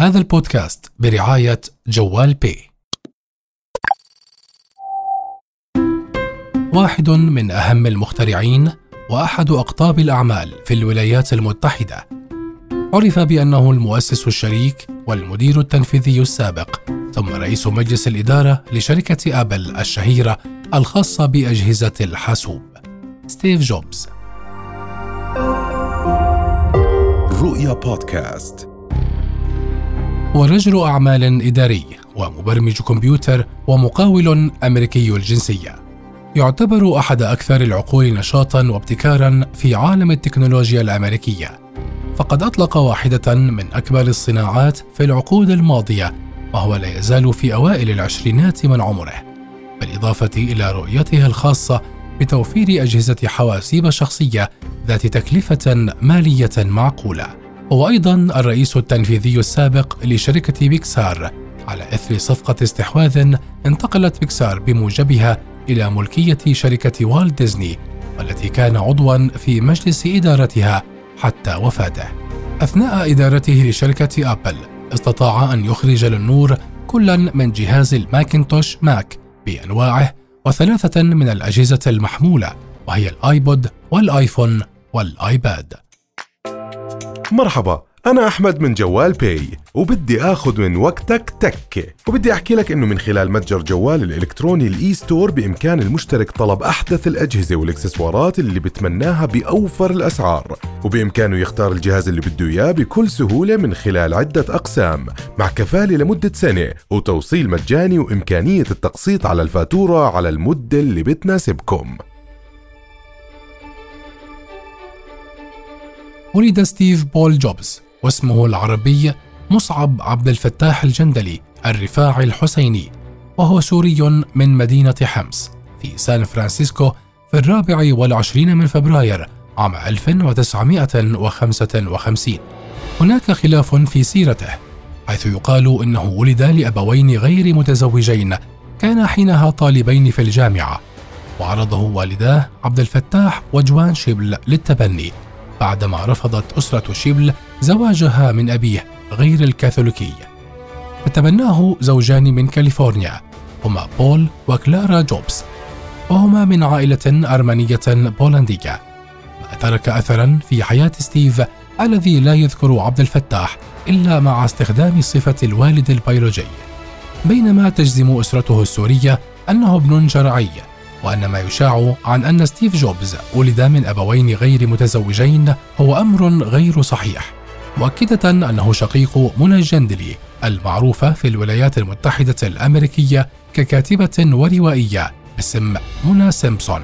هذا البودكاست برعاية جوال بي. واحد من أهم المخترعين وأحد أقطاب الأعمال في الولايات المتحدة. عرف بأنه المؤسس الشريك والمدير التنفيذي السابق ثم رئيس مجلس الإدارة لشركة أبل الشهيرة الخاصة بأجهزة الحاسوب ستيف جوبز رؤيا بودكاست هو رجل أعمال إداري ومبرمج كمبيوتر ومقاول أمريكي الجنسية. يعتبر أحد أكثر العقول نشاطا وابتكارا في عالم التكنولوجيا الأمريكية. فقد أطلق واحدة من أكبر الصناعات في العقود الماضية وهو لا يزال في أوائل العشرينات من عمره. بالإضافة إلى رؤيته الخاصة بتوفير أجهزة حواسيب شخصية ذات تكلفة مالية معقولة. هو أيضا الرئيس التنفيذي السابق لشركة بيكسار على إثر صفقة استحواذ انتقلت بيكسار بموجبها إلى ملكية شركة والت ديزني والتي كان عضوا في مجلس إدارتها حتى وفاته. أثناء إدارته لشركة أبل استطاع أن يخرج للنور كلا من جهاز الماكنتوش ماك بأنواعه وثلاثة من الأجهزة المحمولة وهي الآيبود والآيفون والآيباد مرحبا أنا أحمد من جوال باي وبدي آخذ من وقتك تكة وبدي أحكي لك إنه من خلال متجر جوال الإلكتروني ال e-store بإمكان المشترك طلب أحدث الأجهزة والإكسسوارات اللي بتمناها بأوفر الأسعار وبإمكانه يختار الجهاز اللي بده إياه بكل سهولة من خلال عدة أقسام مع كفالة لمدة سنة وتوصيل مجاني وإمكانية التقسيط على الفاتورة على المدة اللي بتناسبكم. ولد ستيف بول جوبز واسمه العربي مصعب عبد الفتاح الجندلي الرفاعي الحسيني وهو سوري من مدينة حمص في سان فرانسيسكو في الرابع والعشرين من فبراير عام 1955 هناك خلاف في سيرته حيث يقال إنه ولد لأبوين غير متزوجين كانا حينها طالبين في الجامعة وعرضه والداه عبد الفتاح وجوان شيبل للتبني. بعدما رفضت أسرة شيبل زواجها من أبيه غير الكاثوليكي فتبناه زوجان من كاليفورنيا هما بول وكلارا جوبز. وهما من عائلة أرمنية بولندية. ما ترك أثرا في حياة ستيف الذي لا يذكر عبد الفتاح إلا مع استخدام صفة الوالد البيولوجي. بينما تجزم أسرته السورية أنه ابن شرعي وأن ما يشاع عن أن ستيف جوبز ولد من أبوين غير متزوجين هو أمر غير صحيح مؤكدة أنه شقيق منى الجندلي المعروفة في الولايات المتحدة الأمريكية ككاتبة وروائية باسم منى سيمبسون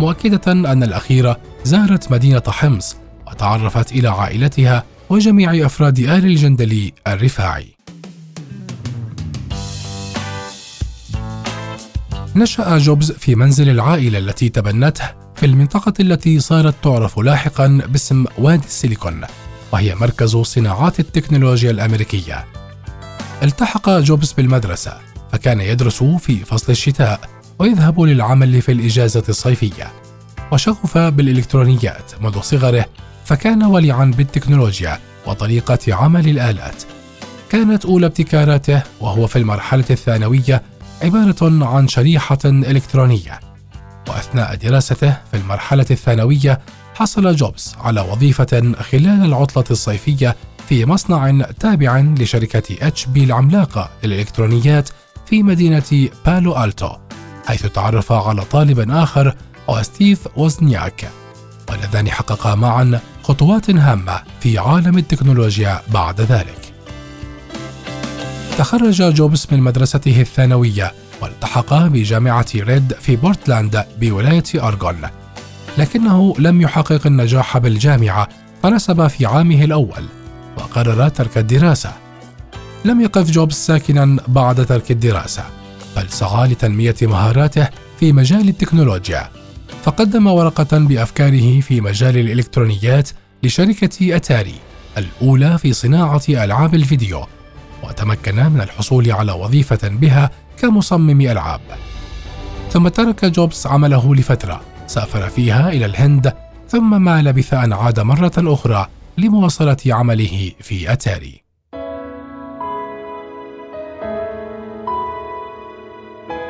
مؤكدة أن الأخيرة زارت مدينة حمص وتعرفت إلى عائلتها وجميع أفراد آل الجندلي الرفاعي. نشأ جوبز في منزل العائلة التي تبنته في المنطقة التي صارت تعرف لاحقا باسم وادي السيليكون وهي مركز صناعات التكنولوجيا الأمريكية. التحق جوبز بالمدرسة فكان يدرس في فصل الشتاء ويذهب للعمل في الإجازة الصيفية. وشغف بالإلكترونيات منذ صغره فكان ولعا بالتكنولوجيا وطريقة عمل الآلات. كانت أولى ابتكاراته وهو في المرحلة الثانوية عبارة عن شريحة إلكترونية. وأثناء دراسته في المرحلة الثانوية حصل جوبز على وظيفة خلال العطلة الصيفية في مصنع تابع لشركة اتش بي العملاقة للإلكترونيات في مدينة بالو ألتو حيث تعرف على طالب آخر هو ستيف وزنياك. واللذان حققا معا خطوات هامة في عالم التكنولوجيا بعد ذلك. تخرج جوبز من مدرسته الثانوية والتحق بجامعة ريد في بورتلاند بولاية أوريغون. لكنه لم يحقق النجاح بالجامعة فرسب في عامه الأول وقرر ترك الدراسة. لم يقف جوبز ساكنا بعد ترك الدراسة بل سعى لتنمية مهاراته في مجال التكنولوجيا. فقدم ورقة بأفكاره في مجال الإلكترونيات لشركة أتاري الأولى في صناعة ألعاب الفيديو. وتمكنا من الحصول على وظيفة بها كمصمم ألعاب. ثم ترك جوبز عمله لفترة سافر فيها إلى الهند ثم ما لبث أن عاد مرة أخرى لمواصلة عمله في أتاري.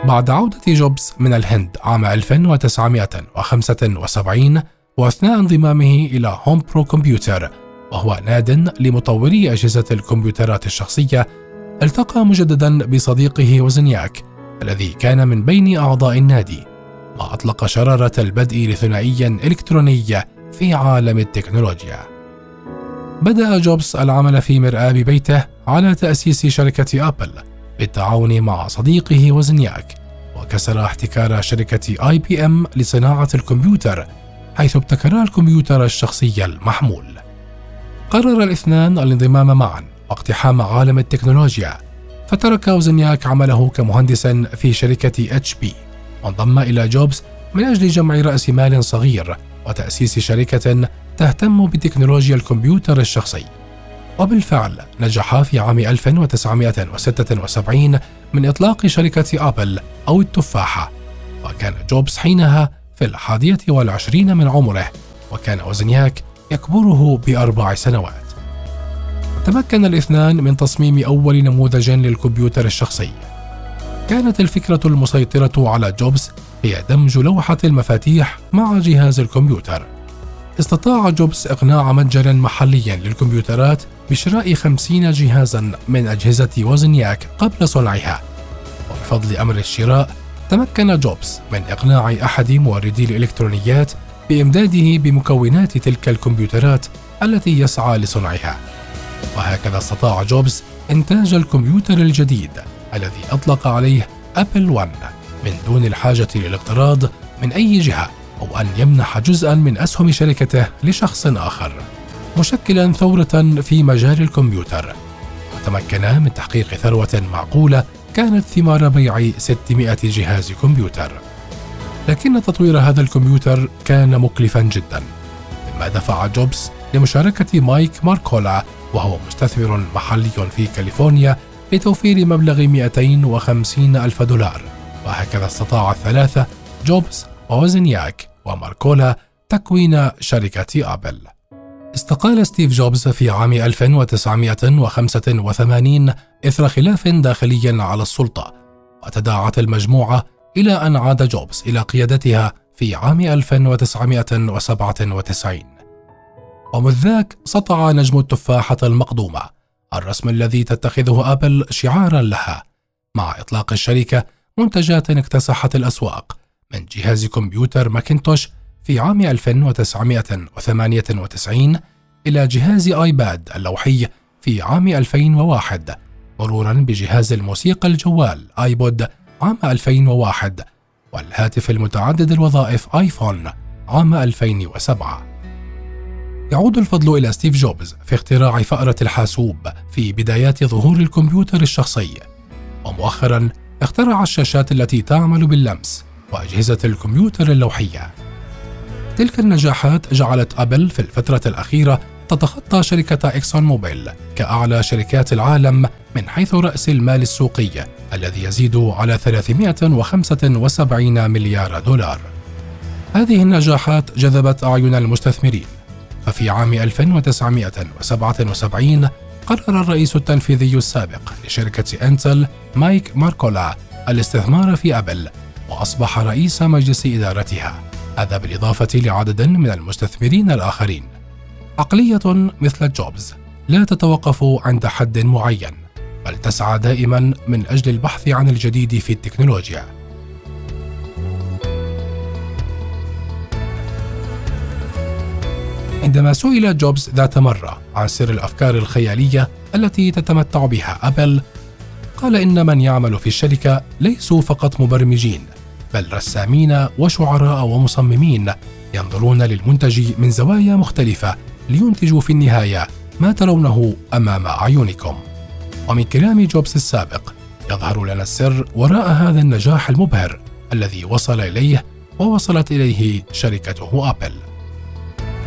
بعد عودة جوبز من الهند عام 1975 وأثناء انضمامه إلى هوم برو كمبيوتر وهو ناد لمطوري أجهزة الكمبيوترات الشخصية التقى مجددا بصديقه وزنياك الذي كان من بين أعضاء النادي وأطلق شرارة البدء لثنائي إلكتروني في عالم التكنولوجيا. بدأ جوبز العمل في مرآب ببيته على تأسيس شركة أبل بالتعاون مع صديقه وزنياك وكسر احتكار شركة آي بي إم لصناعة الكمبيوتر حيث ابتكرا الكمبيوتر الشخصي المحمول. قرر الاثنان الانضمام معا واقتحام عالم التكنولوجيا فترك وزنياك عمله كمهندس في شركة اتش بي وانضم إلى جوبز من أجل جمع رأس مال صغير وتأسيس شركة تهتم بتكنولوجيا الكمبيوتر الشخصي. وبالفعل نجح في عام 1976 من إطلاق شركة أبل أو التفاحة وكان جوبز حينها في الحادية والعشرين من عمره وكان وزنياك يكبره بأربع سنوات. تمكن الاثنان من تصميم أول نموذج للكمبيوتر الشخصي. كانت الفكرة المسيطرة على جوبز هي دمج لوحة المفاتيح مع جهاز الكمبيوتر. استطاع جوبز إقناع متجرا محليا للكمبيوترات بشراء خمسين جهازا من أجهزة وزنياك قبل صنعها. وبفضل أمر الشراء تمكن جوبز من إقناع أحد موردي الإلكترونيات بإمداده بمكونات تلك الكمبيوترات التي يسعى لصنعها. وهكذا استطاع جوبز إنتاج الكمبيوتر الجديد الذي أطلق عليه أبل 1 من دون الحاجة للاقتراض من أي جهة أو أن يمنح جزءا من أسهم شركته لشخص آخر مشكلا ثورة في مجال الكمبيوتر. وتمكنا من تحقيق ثروة معقولة كانت ثمار بيع 600 جهاز كمبيوتر. لكن تطوير هذا الكمبيوتر كان مكلفا جدا. مما دفع جوبز لمشاركة مايك ماركولا وهو مستثمر محلي في كاليفورنيا لتوفير مبلغ 250 ألف دولار. وهكذا استطاع الثلاثة جوبز ووزنياك وماركولا تكوين شركة أبل. استقال ستيف جوبز في عام 1985 إثر خلاف داخلي على السلطة وتداعت المجموعة إلى أن عاد جوبز إلى قيادتها في عام 1997 ومذ ذاك سطع نجم التفاحة المقضومة الرسم الذي تتخذه أبل شعارا لها مع إطلاق الشركة منتجات اكتسحت الأسواق من جهاز كمبيوتر ماكنتوش في عام 1998 إلى جهاز آيباد اللوحي في عام 2001 مرورا بجهاز الموسيقى الجوال آيبود عام 2001 والهاتف المتعدد الوظائف آيفون عام 2007 يعود الفضل إلى ستيف جوبز في اختراع فأرة الحاسوب في بدايات ظهور الكمبيوتر الشخصي. ومؤخرا اخترع الشاشات التي تعمل باللمس وأجهزة الكمبيوتر اللوحية. تلك النجاحات جعلت أبل في الفترة الأخيرة تتخطى شركة إكسون موبيل كأعلى شركات العالم من حيث رأس المال السوقي الذي يزيد على 375 مليار دولار. هذه النجاحات جذبت أعين المستثمرين، ففي عام 1977 قرر الرئيس التنفيذي السابق لشركة إنتل مايك ماركولا الاستثمار في أبل وأصبح رئيس مجلس إدارتها. هذا بالإضافة لعدد من المستثمرين الآخرين. عقلية مثل جوبز لا تتوقف عند حد معين بل تسعى دائما من أجل البحث عن الجديد في التكنولوجيا. عندما سئل جوبز ذات مرة عن سر الأفكار الخيالية التي تتمتع بها أبل قال إن من يعمل في الشركة ليسوا فقط مبرمجين بل رسامين وشعراء ومصممين ينظرون للمنتج من زوايا مختلفة لينتجوا في النهاية ما ترونه أمام أعينكم. ومن كلام جوبز السابق يظهر لنا السر وراء هذا النجاح المبهر الذي وصل إليه ووصلت إليه شركته أبل.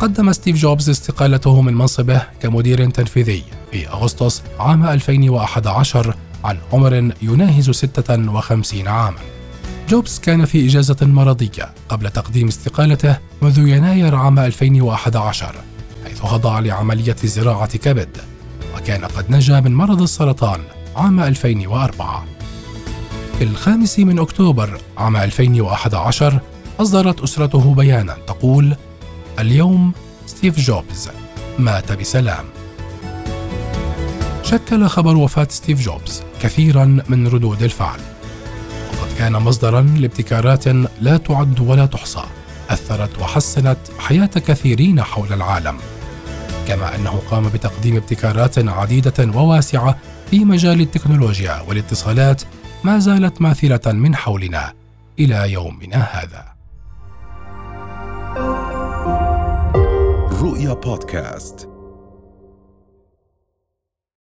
قدم ستيف جوبز استقالته من منصبه كمدير تنفيذي في أغسطس عام 2011 عن عمر يناهز 56 عاماً. جوبز كان في إجازة مرضية قبل تقديم استقالته منذ يناير عام 2011 حيث خضع لعملية زراعة كبد وكان قد نجا من مرض السرطان عام 2004 في الخامس من أكتوبر عام 2011 أصدرت أسرته بيانا تقول اليوم ستيف جوبز مات بسلام. شكل خبر وفاة ستيف جوبز كثيرا من ردود الفعل. وقد كان مصدرا لابتكارات لا تعد ولا تحصى أثرت وحسنت حياة كثيرين حول العالم. كما أنه قام بتقديم ابتكارات عديدة وواسعة في مجال التكنولوجيا والاتصالات ما زالت ماثلة من حولنا إلى يومنا هذا. رؤيا بودكاست.